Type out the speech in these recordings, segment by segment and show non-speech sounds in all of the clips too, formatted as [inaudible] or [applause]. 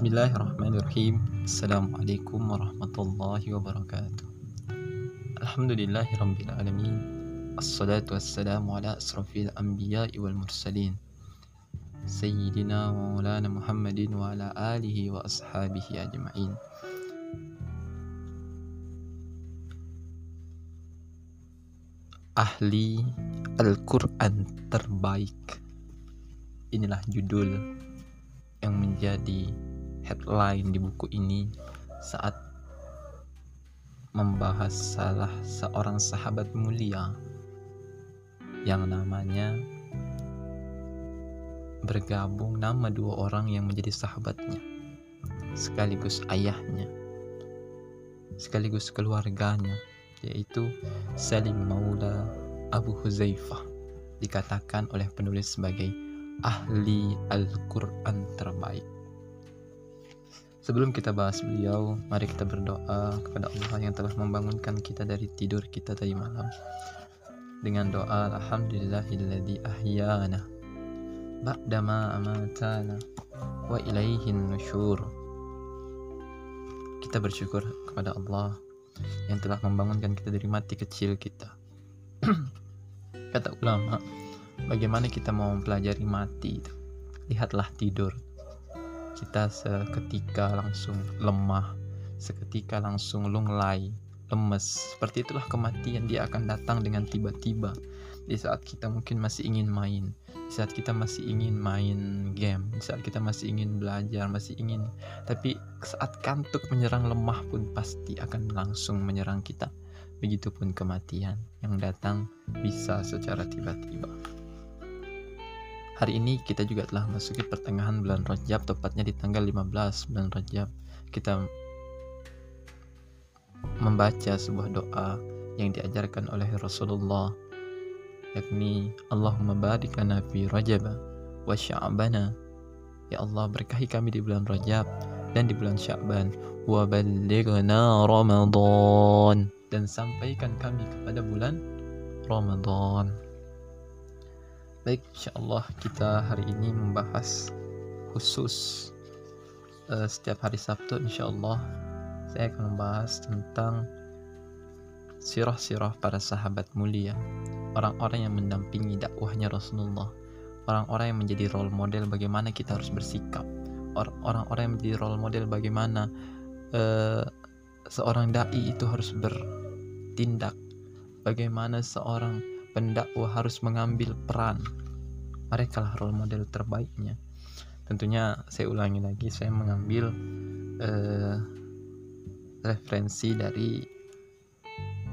بسم الله الرحمن الرحيم السلام عليكم ورحمة الله وبركاته الحمد لله رب العالمين الصلاة والسلام على أشرف الأنبياء والمرسلين سيدنا ومولانا محمد وعلى آله وأصحابه أجمعين أهلي القرآن terbaik. Inilah judul yang menjadi headline di buku ini saat membahas salah seorang sahabat mulia yang namanya bergabung nama dua orang yang menjadi sahabatnya sekaligus ayahnya sekaligus keluarganya yaitu Salim Maula Abu Huzaifah dikatakan oleh penulis sebagai ahli Al-Quran terbaik. Sebelum kita bahas beliau, mari kita berdoa kepada Allah yang telah membangunkan kita dari tidur kita tadi malam. Dengan doa Alhamdulillahilladzi ahyana ba'dama amatana wa ilaihin nusyur. Kita bersyukur kepada Allah yang telah membangunkan kita dari mati kecil kita. [clears throat] Kata ulama, bagaimana kita mau mempelajari mati itu lihatlah tidur kita seketika langsung lemah seketika langsung lunglai lemes. Seperti itulah kematian dia akan datang dengan tiba-tiba. Di saat kita mungkin masih ingin main di saat kita masih ingin main game di saat kita masih ingin belajar masih ingin tapi saat kantuk menyerang lemah pun pasti akan langsung menyerang kita. Begitupun kematian yang datang bisa secara tiba-tiba Hari ini kita juga telah memasuki pertengahan bulan Rajab, tepatnya di tanggal 15 bulan Rajab. Kita membaca sebuah doa yang diajarkan oleh Rasulullah yakni Allahumma barik lana fi Rajab wa Sya'bana. Ya Allah berkahi kami di bulan Rajab dan di bulan Sya'ban. Wa ballighna Ramadan. Dan sampaikan kami kepada bulan Ramadan Baik, insyaallah kita hari ini membahas khusus uh, setiap hari Sabtu insyaallah saya akan membahas tentang sirah-sirah para sahabat mulia, orang-orang yang mendampingi dakwahnya Rasulullah, orang-orang yang menjadi role model bagaimana kita harus bersikap, orang-orang yang menjadi role model bagaimana uh, seorang dai itu harus bertindak, bagaimana seorang pendakwah harus mengambil peran. Mereka lah role model terbaiknya. Tentunya saya ulangi lagi, saya mengambil uh, referensi dari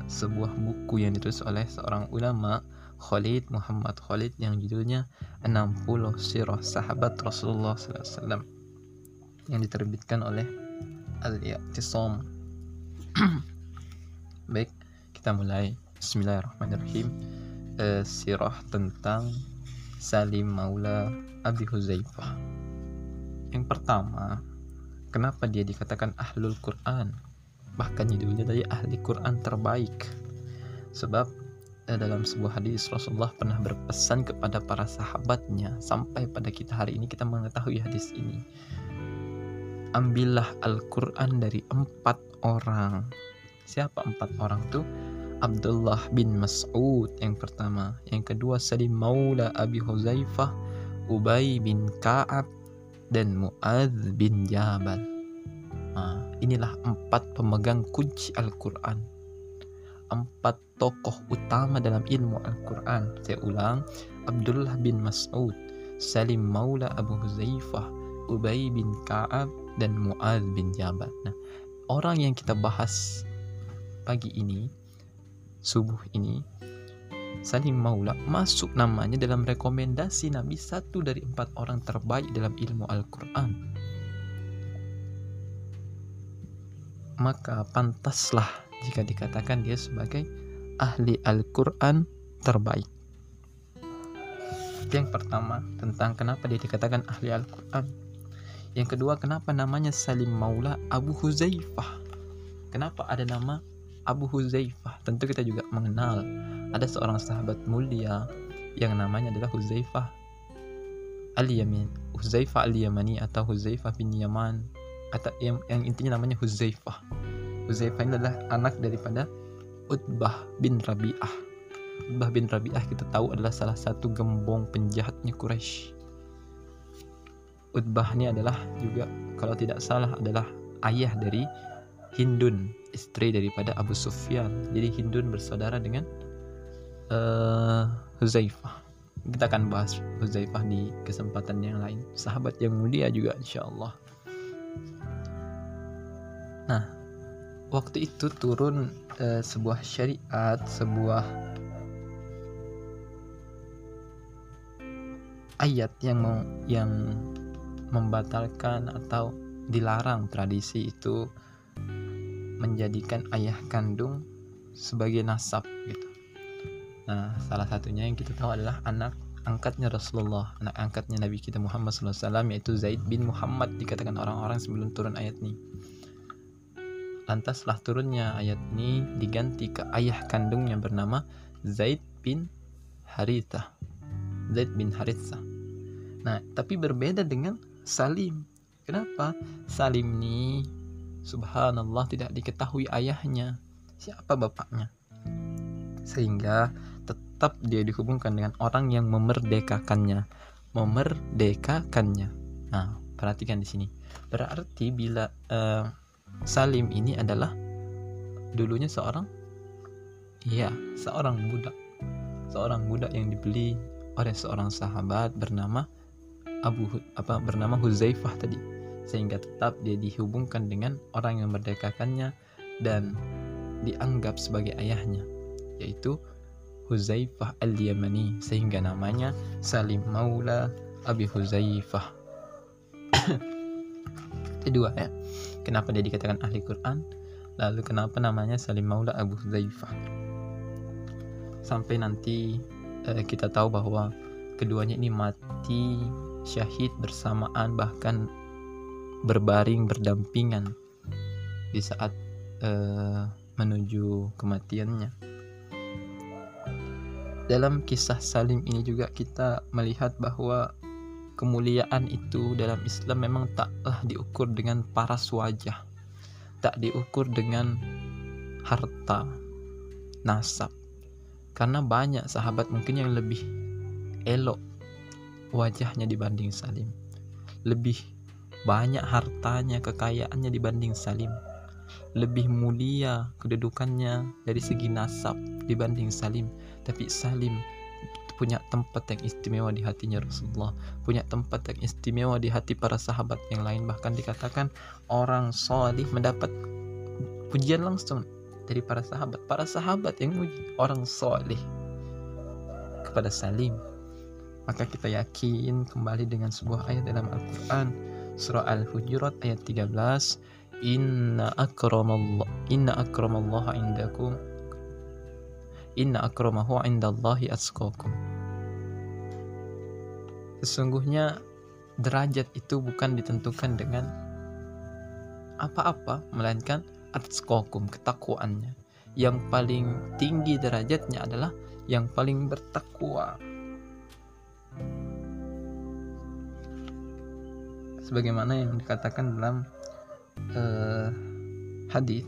sebuah buku yang ditulis oleh seorang ulama Khalid Muhammad Khalid yang judulnya 60 Sirah Sahabat Rasulullah SAW yang diterbitkan oleh Al-I'tisam [clears throat] Baik, kita mulai Bismillahirrahmanirrahim uh, sirah tentang Salim Maula Abi Huzaifah. Yang pertama, kenapa dia dikatakan ahlul Quran? Bahkan judulnya tadi ahli Quran terbaik. Sebab eh, dalam sebuah hadis Rasulullah pernah berpesan kepada para sahabatnya sampai pada kita hari ini kita mengetahui hadis ini. Ambillah Al-Quran dari empat orang. Siapa empat orang tuh? Abdullah bin Mas'ud yang pertama. Yang kedua Salim Maula Abi Huzaifah Ubay bin Ka'ab dan Mu'adz bin Jabal. Nah, inilah empat pemegang kunci Al-Quran. Empat tokoh utama dalam ilmu Al-Quran. Saya ulang Abdullah bin Mas'ud Salim Maula Abu Huzaifah Ubay bin Ka'ab dan Mu'adz bin Jabal. Nah orang yang kita bahas pagi ini subuh ini Salim Maula masuk namanya dalam rekomendasi Nabi satu dari empat orang terbaik dalam ilmu Al-Quran. Maka pantaslah jika dikatakan dia sebagai ahli Al-Quran terbaik. Yang pertama tentang kenapa dia dikatakan ahli Al-Quran. Yang kedua kenapa namanya Salim Maula Abu Huzaifah. Kenapa ada nama Abu Huzaifah. Tentu kita juga mengenal ada seorang sahabat mulia yang namanya adalah Huzaifah Al-Yamin. Huzaifah Al-Yamani atau Huzaifah bin Yaman atau yang, yang intinya namanya Huzaifah Huzaifah ini adalah anak daripada Utbah bin Rabi'ah Utbah bin Rabi'ah kita tahu adalah salah satu gembong penjahatnya Quraisy Utbah ini adalah juga kalau tidak salah adalah ayah dari Hindun istri daripada Abu Sufyan. Jadi Hindun bersaudara dengan uh, Huzaifah. Kita akan bahas Huzaifah di kesempatan yang lain. Sahabat yang mulia juga insya Allah nah waktu itu turun uh, sebuah syariat sebuah ayat yang mau yang membatalkan atau dilarang tradisi itu menjadikan ayah kandung sebagai nasab gitu. Nah, salah satunya yang kita tahu adalah anak angkatnya Rasulullah, anak angkatnya Nabi kita Muhammad SAW yaitu Zaid bin Muhammad dikatakan orang-orang sebelum turun ayat ini. Lantas setelah turunnya ayat ini diganti ke ayah kandungnya bernama Zaid bin Haritha. Zaid bin Haritha. Nah, tapi berbeda dengan Salim. Kenapa? Salim ini subhanallah tidak diketahui ayahnya. Siapa bapaknya? Sehingga tetap dia dihubungkan dengan orang yang memerdekakannya. Memerdekakannya. Nah perhatikan di sini. Berarti bila uh, Salim ini adalah dulunya seorang? Iya seorang budak. Seorang budak yang dibeli oleh seorang sahabat bernama Abu apa bernama Huzaifah tadi sehingga tetap dia dihubungkan dengan orang yang merdekakannya dan dianggap sebagai ayahnya yaitu Huzaifah al-Yamani sehingga namanya Salim Maula Abi Huzaifah. [coughs] Kedua ya. Kenapa dia dikatakan ahli Quran? Lalu kenapa namanya Salim Maula Abu Huzaifah? Sampai nanti eh, kita tahu bahwa keduanya ini mati syahid bersamaan bahkan berbaring berdampingan di saat uh, menuju kematiannya. Dalam kisah Salim ini juga kita melihat bahwa kemuliaan itu dalam Islam memang taklah diukur dengan paras wajah, tak diukur dengan harta, nasab. Karena banyak sahabat mungkin yang lebih elok wajahnya dibanding Salim. Lebih banyak hartanya, kekayaannya dibanding Salim. Lebih mulia kedudukannya dari segi nasab dibanding Salim. Tapi Salim punya tempat yang istimewa di hatinya Rasulullah, punya tempat yang istimewa di hati para sahabat yang lain. Bahkan dikatakan orang solih mendapat pujian langsung dari para sahabat. Para sahabat yang muji orang solih kepada Salim. Maka kita yakin kembali dengan sebuah ayat dalam Al-Quran surah Al-Hujurat ayat 13 Inna akramallah Inna akramallaha indakum Inna akramahu indallahi atskakum Sesungguhnya derajat itu bukan ditentukan dengan apa-apa melainkan atskakum ketakwaannya. Yang paling tinggi derajatnya adalah yang paling bertakwa sebagaimana yang dikatakan dalam uh, hadis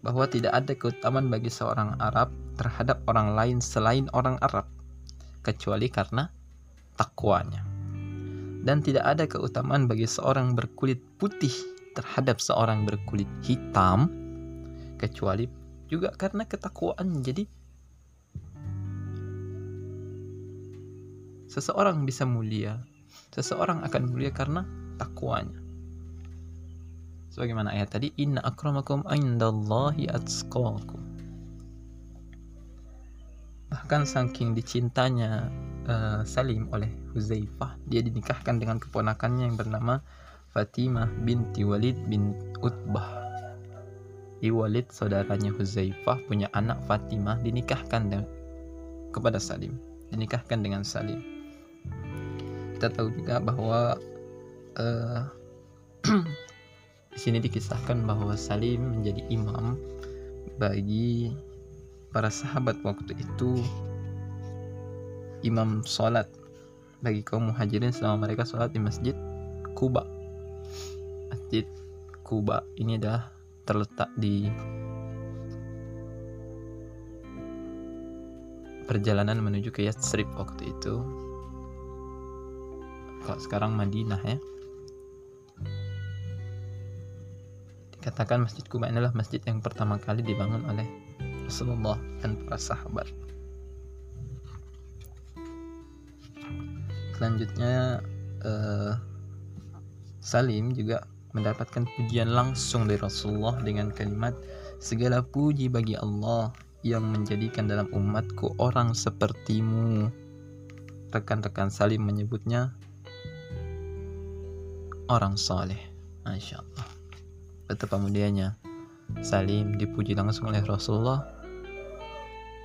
bahwa tidak ada keutamaan bagi seorang Arab terhadap orang lain selain orang Arab kecuali karena takwanya. Dan tidak ada keutamaan bagi seorang berkulit putih terhadap seorang berkulit hitam kecuali juga karena ketakwaan. Jadi seseorang bisa mulia seseorang akan mulia karena takwanya. Sebagaimana ayat tadi inna akramakum indallahi bahkan saking dicintanya uh, Salim oleh Huzaifah dia dinikahkan dengan keponakannya yang bernama Fatimah binti Walid bin Utbah. I Walid saudaranya Huzaifah punya anak Fatimah dinikahkan kepada Salim dinikahkan dengan Salim kita tahu juga bahwa uh, [clears throat] di sini dikisahkan bahwa Salim menjadi imam bagi para sahabat waktu itu. Imam sholat bagi kaum muhajirin selama mereka sholat di masjid Kuba. Masjid Kuba ini adalah terletak di perjalanan menuju ke Yatsrib waktu itu kalau sekarang Madinah ya dikatakan Masjid Kuba adalah masjid yang pertama kali dibangun oleh Rasulullah dan para sahabat selanjutnya uh, Salim juga mendapatkan pujian langsung dari Rasulullah dengan kalimat segala puji bagi Allah yang menjadikan dalam umatku orang sepertimu. Rekan-rekan Salim menyebutnya orang soleh. Masya Allah. Betapa mulianya. Salim dipuji langsung oleh Rasulullah.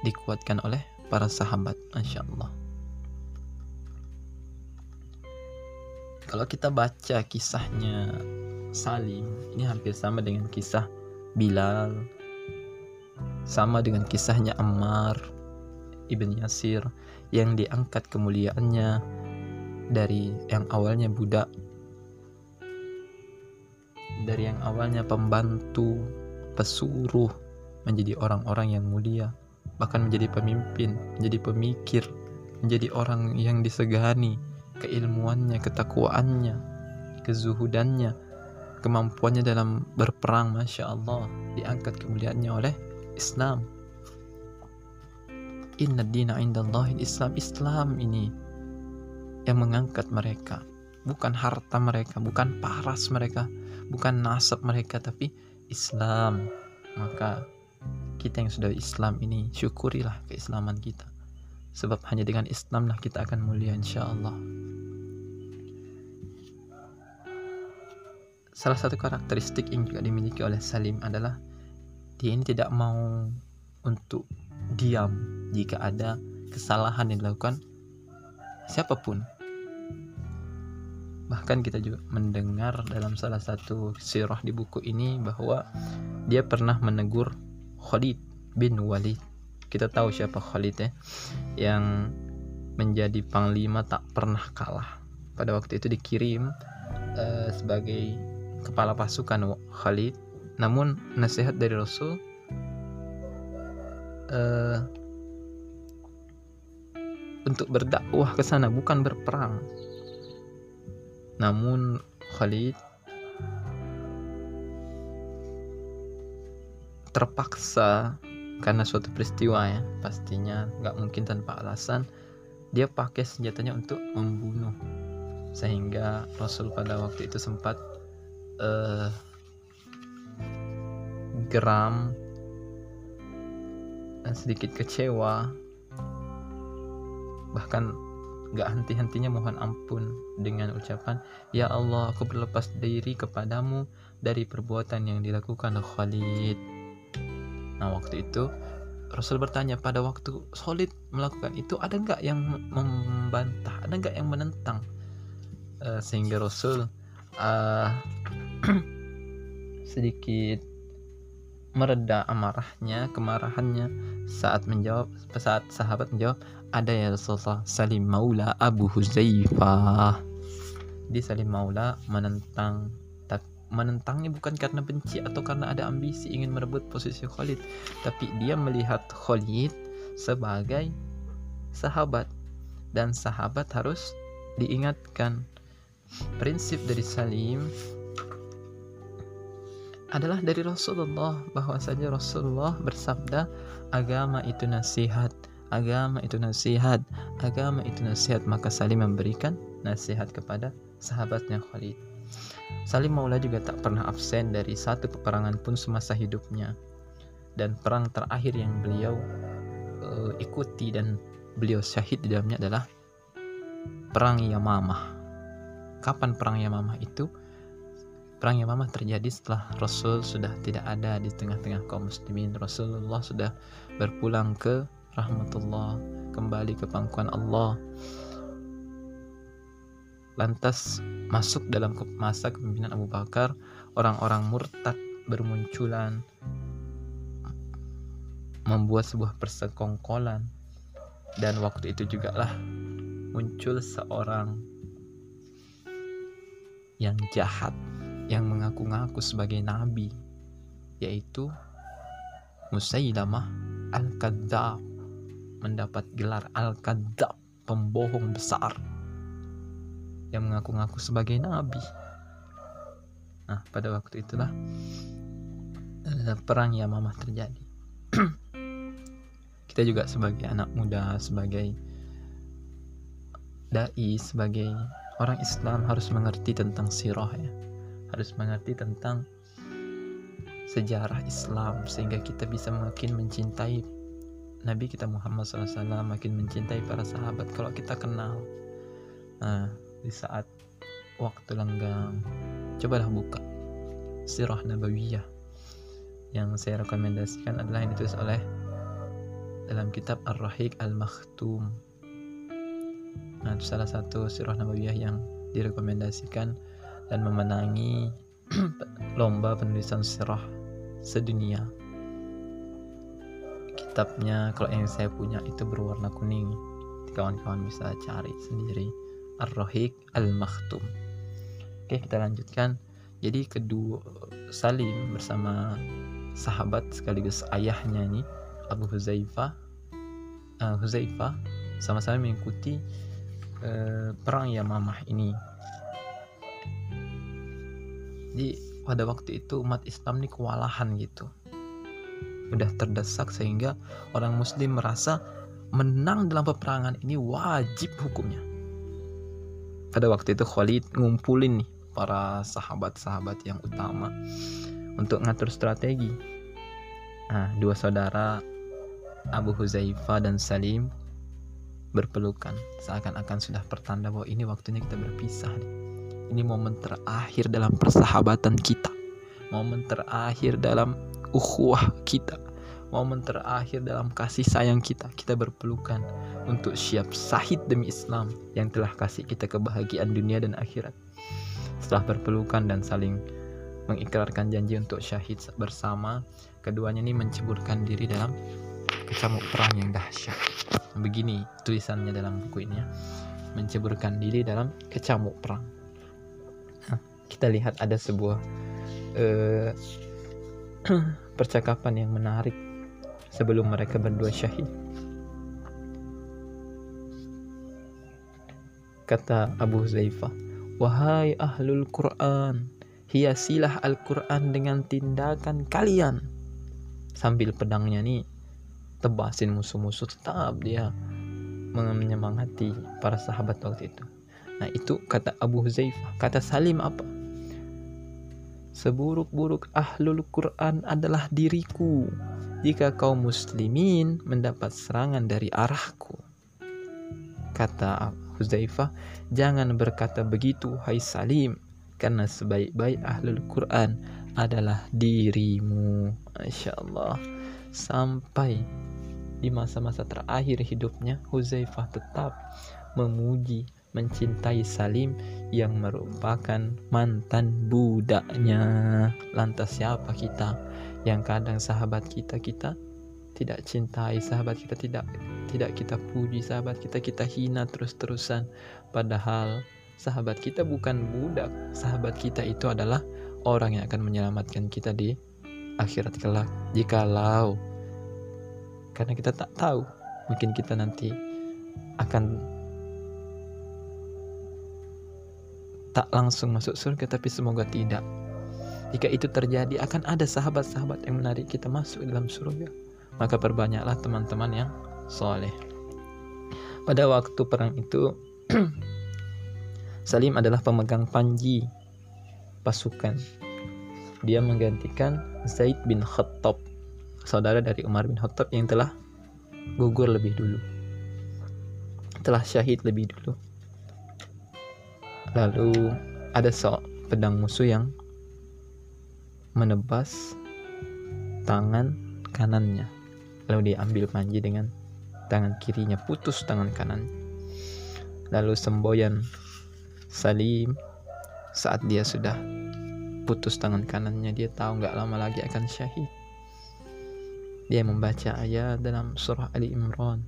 Dikuatkan oleh para sahabat. Masya Allah. Kalau kita baca kisahnya Salim, ini hampir sama dengan kisah Bilal, sama dengan kisahnya Ammar ibn Yasir yang diangkat kemuliaannya dari yang awalnya budak dari yang awalnya pembantu pesuruh menjadi orang-orang yang mulia bahkan menjadi pemimpin menjadi pemikir menjadi orang yang disegani keilmuannya ketakwaannya kezuhudannya kemampuannya dalam berperang masya Allah diangkat kemuliaannya oleh Islam. Inna dina indallahi Islam Islam ini yang mengangkat mereka. Bukan harta mereka bukan paras mereka bukan nasab mereka tapi Islam. Maka kita yang sudah Islam ini syukurilah keislaman kita. Sebab hanya dengan Islam lah kita akan mulia insya Allah salah satu karakteristik yang juga dimiliki oleh Salim adalah dia ini tidak mau untuk diam jika ada kesalahan yang dilakukan siapa pun bahkan kita juga mendengar dalam salah satu sirah di buku ini bahwa dia pernah menegur Khalid bin Walid. Kita tahu siapa Khalid ya yang menjadi panglima tak pernah kalah. Pada waktu itu dikirim uh, sebagai kepala pasukan Khalid. Namun nasihat dari Rasul uh, untuk berdakwah ke sana bukan berperang. Namun Khalid terpaksa karena suatu peristiwa ya pastinya nggak mungkin tanpa alasan dia pakai senjatanya untuk membunuh. Sehingga Rasul pada waktu itu sempat uh, geram dan sedikit kecewa. Bahkan gak henti-hentinya mohon ampun dengan ucapan Ya Allah aku berlepas diri kepadamu dari perbuatan yang dilakukan Khalid. Nah waktu itu Rasul bertanya pada waktu Khalid melakukan itu ada nggak yang membantah? Ada nggak yang menentang? Uh, sehingga Rasul uh, [clears throat] sedikit mereda amarahnya, kemarahannya saat menjawab saat sahabat menjawab ada ya Rasulullah Salim Maula Abu Huzaifah. Di Salim Maula menentang menentangnya bukan karena benci atau karena ada ambisi ingin merebut posisi Khalid, tapi dia melihat Khalid sebagai sahabat dan sahabat harus diingatkan. Prinsip dari Salim adalah dari Rasulullah bahwasanya Rasulullah bersabda agama itu nasihat agama itu nasihat. Agama itu nasihat maka Salim memberikan nasihat kepada sahabatnya Khalid. Salim Maula juga tak pernah absen dari satu peperangan pun semasa hidupnya. Dan perang terakhir yang beliau uh, ikuti dan beliau syahid di dalamnya adalah perang Yamamah. Kapan perang Yamamah itu? Perang Yamamah terjadi setelah Rasul sudah tidak ada di tengah-tengah kaum muslimin. Rasulullah sudah berpulang ke rahmatullah, kembali ke pangkuan Allah. Lantas masuk dalam masa kepemimpinan Abu Bakar, orang-orang murtad bermunculan membuat sebuah persekongkolan dan waktu itu juga lah muncul seorang yang jahat yang mengaku-ngaku sebagai nabi yaitu Musailamah Al-Kadzab mendapat gelar Al-Kadzab pembohong besar yang mengaku-ngaku sebagai nabi. Nah pada waktu itulah eh, perang Yamamah terjadi. [clears throat] Kita juga sebagai anak muda sebagai dai sebagai orang Islam harus mengerti tentang sirah ya. Harus mengerti tentang sejarah Islam sehingga kita bisa makin mencintai Nabi kita Muhammad SAW makin mencintai para sahabat kalau kita kenal. Nah di saat waktu lenggang cobalah buka sirah nabawiyah yang saya rekomendasikan adalah yang ditulis oleh dalam kitab Ar-Rahiq Al-Makhtum. Nah itu salah satu sirah nabawiyah yang direkomendasikan dan memenangi [clears throat] lomba penulisan sirah sedunia kitabnya kalau yang saya punya itu berwarna kuning. Kawan-kawan bisa cari sendiri. Ar-Rahiq Al-Makhtum oke kita lanjutkan. Jadi kedua Salim bersama sahabat sekaligus ayahnya ini Abu Huzaifah. Uh, Huzaifah sama-sama mengikuti uh, perang Yamamah ini. Jadi pada waktu itu umat Islam ini kewalahan gitu udah terdesak sehingga orang muslim merasa menang dalam peperangan ini wajib hukumnya pada waktu itu Khalid ngumpulin nih para sahabat-sahabat yang utama untuk ngatur strategi nah dua saudara Abu Huzaifah dan Salim berpelukan seakan-akan sudah pertanda bahwa ini waktunya kita berpisah nih ini momen terakhir dalam persahabatan kita. Momen terakhir dalam ukhuwah kita. Momen terakhir dalam kasih sayang kita. Kita berpelukan untuk siap sahid demi Islam yang telah kasih kita kebahagiaan dunia dan akhirat. Setelah berpelukan dan saling mengikrarkan janji untuk syahid bersama, keduanya ini menceburkan diri dalam kecamuk perang yang dahsyat. Begini tulisannya dalam buku ini ya. Menceburkan diri dalam kecamuk perang kita lihat ada sebuah uh, [clears throat] percakapan yang menarik sebelum mereka berdua syahid. Kata Abu Zaifah, "Wahai ahlul Quran, hiasilah Al-Quran dengan tindakan kalian." Sambil pedangnya nih tebasin musuh-musuh tetap dia menyemangati para sahabat waktu itu. Nah itu kata Abu Huzaifah. Kata Salim apa? Seburuk-buruk ahlul Quran adalah diriku jika kaum muslimin mendapat serangan dari arahku. Kata Huzaifah, jangan berkata begitu hai Salim, karena sebaik-baik ahlul Quran adalah dirimu. Masya Allah. Sampai di masa-masa terakhir hidupnya, Huzaifah tetap memuji mencintai Salim yang merupakan mantan budaknya. Lantas siapa kita yang kadang sahabat kita kita tidak cintai sahabat kita tidak tidak kita puji sahabat kita kita hina terus-terusan padahal sahabat kita bukan budak sahabat kita itu adalah orang yang akan menyelamatkan kita di akhirat kelak jikalau karena kita tak tahu mungkin kita nanti akan tak langsung masuk surga tapi semoga tidak. Jika itu terjadi akan ada sahabat-sahabat yang menarik kita masuk dalam surga. Maka perbanyaklah teman-teman yang soleh. Pada waktu perang itu [clears throat] Salim adalah pemegang panji pasukan. Dia menggantikan Zaid bin Khattab, saudara dari Umar bin Khattab yang telah gugur lebih dulu. Telah syahid lebih dulu. Lalu ada sok pedang musuh yang menebas tangan kanannya. Lalu dia ambil panji dengan tangan kirinya, putus tangan kanan. Lalu semboyan Salim saat dia sudah putus tangan kanannya, dia tahu nggak lama lagi akan syahid. Dia membaca ayat dalam surah Ali Imran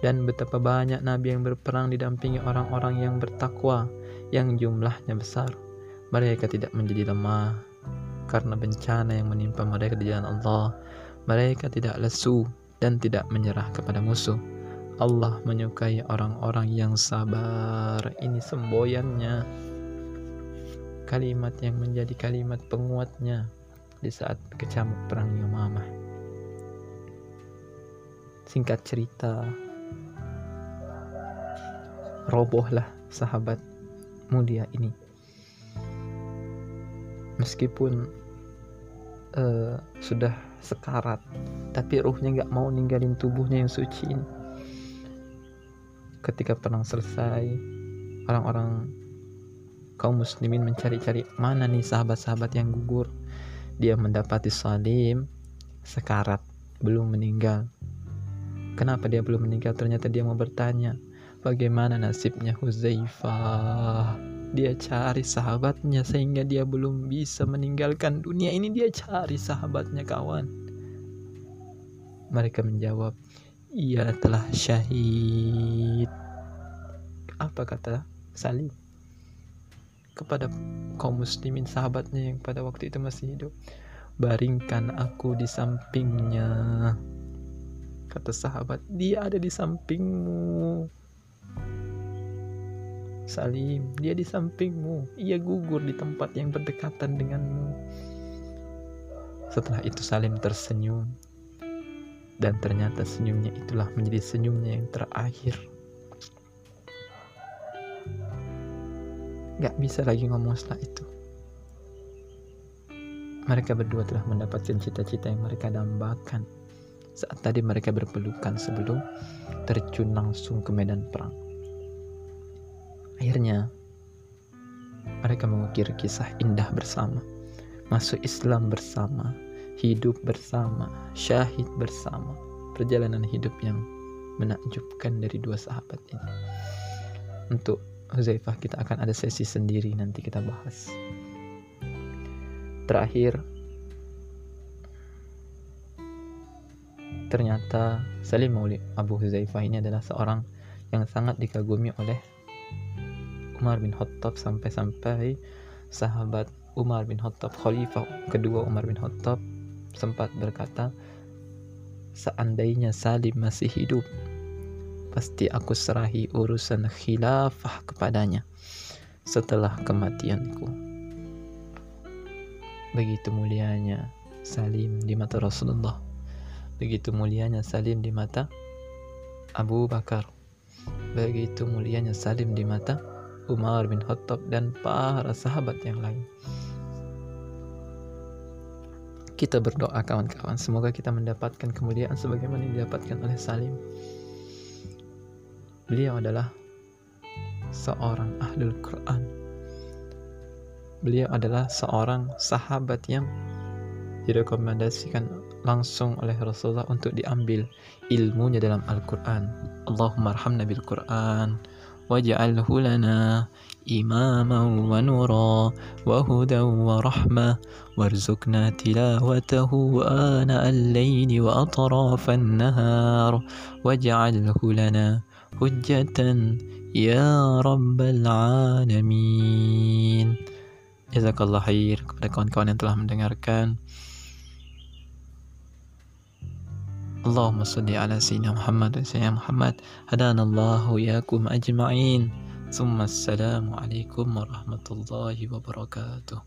dan betapa banyak nabi yang berperang didampingi orang-orang yang bertakwa yang jumlahnya besar. Mereka tidak menjadi lemah karena bencana yang menimpa mereka di jalan Allah. Mereka tidak lesu dan tidak menyerah kepada musuh. Allah menyukai orang-orang yang sabar. Ini semboyannya. Kalimat yang menjadi kalimat penguatnya di saat kecamuk perang Yamamah. Singkat cerita, robohlah sahabat mulia ini. Meskipun uh, sudah sekarat, tapi ruhnya nggak mau ninggalin tubuhnya yang suci ini. Ketika perang selesai orang-orang kaum muslimin mencari-cari mana nih sahabat-sahabat yang gugur. Dia mendapati Salim sekarat belum meninggal. Kenapa dia belum meninggal? Ternyata dia mau bertanya bagaimana nasibnya Huzaifah dia cari sahabatnya sehingga dia belum bisa meninggalkan dunia ini dia cari sahabatnya kawan mereka menjawab ia telah syahid. Apa kata Salim? Kepada kaum muslimin sahabatnya yang pada waktu itu masih hidup. Baringkan aku di sampingnya. Kata sahabat, dia ada di sampingmu. Salim, dia di sampingmu. Ia gugur di tempat yang berdekatan denganmu. Setelah itu Salim tersenyum dan ternyata senyumnya itulah menjadi senyumnya yang terakhir. Gak bisa lagi ngomong setelah itu. Mereka berdua telah mendapatkan cita-cita yang mereka dambakan saat tadi mereka berpelukan sebelum terjun langsung ke medan perang. Akhirnya, mereka mengukir kisah indah bersama, masuk Islam bersama, hidup bersama, syahid bersama, perjalanan hidup yang menakjubkan dari dua sahabat ini. Untuk Huzaifah kita akan ada sesi sendiri nanti kita bahas. Terakhir, ternyata Salim Maulid Abu Huzaifah ini adalah seorang yang sangat dikagumi oleh Umar bin Khattab sampai-sampai sahabat Umar bin Khattab khalifah kedua Umar bin Khattab sempat berkata, "Seandainya Salim masih hidup, pasti aku serahi urusan khilafah kepadanya setelah kematianku." Begitu mulianya Salim di mata Rasulullah. Begitu mulianya Salim di mata Abu Bakar. Begitu mulianya Salim di mata Umar bin Khattab dan para sahabat yang lain. Kita berdoa kawan-kawan. Semoga kita mendapatkan kemuliaan sebagaimana didapatkan oleh Salim. Beliau adalah seorang ahlul Quran. Beliau adalah seorang sahabat yang direkomendasikan langsung oleh Rasulullah untuk diambil ilmunya dalam Al-Quran. Allahumma arhamna bil Quran waj'alhu lana إماما ونورا وهدى ورحمة. وارزقنا تلاوته آناء الليل وأطراف النهار. واجعله لنا حجة يا رب العالمين. Jazakallah khair kepada kawan-kawan yang telah mendengarkan اللهم صل على سيدنا محمد وسيدنا محمد. هدانا الله وياكم أجمعين. ثم السلام عليكم ورحمة الله وبركاته.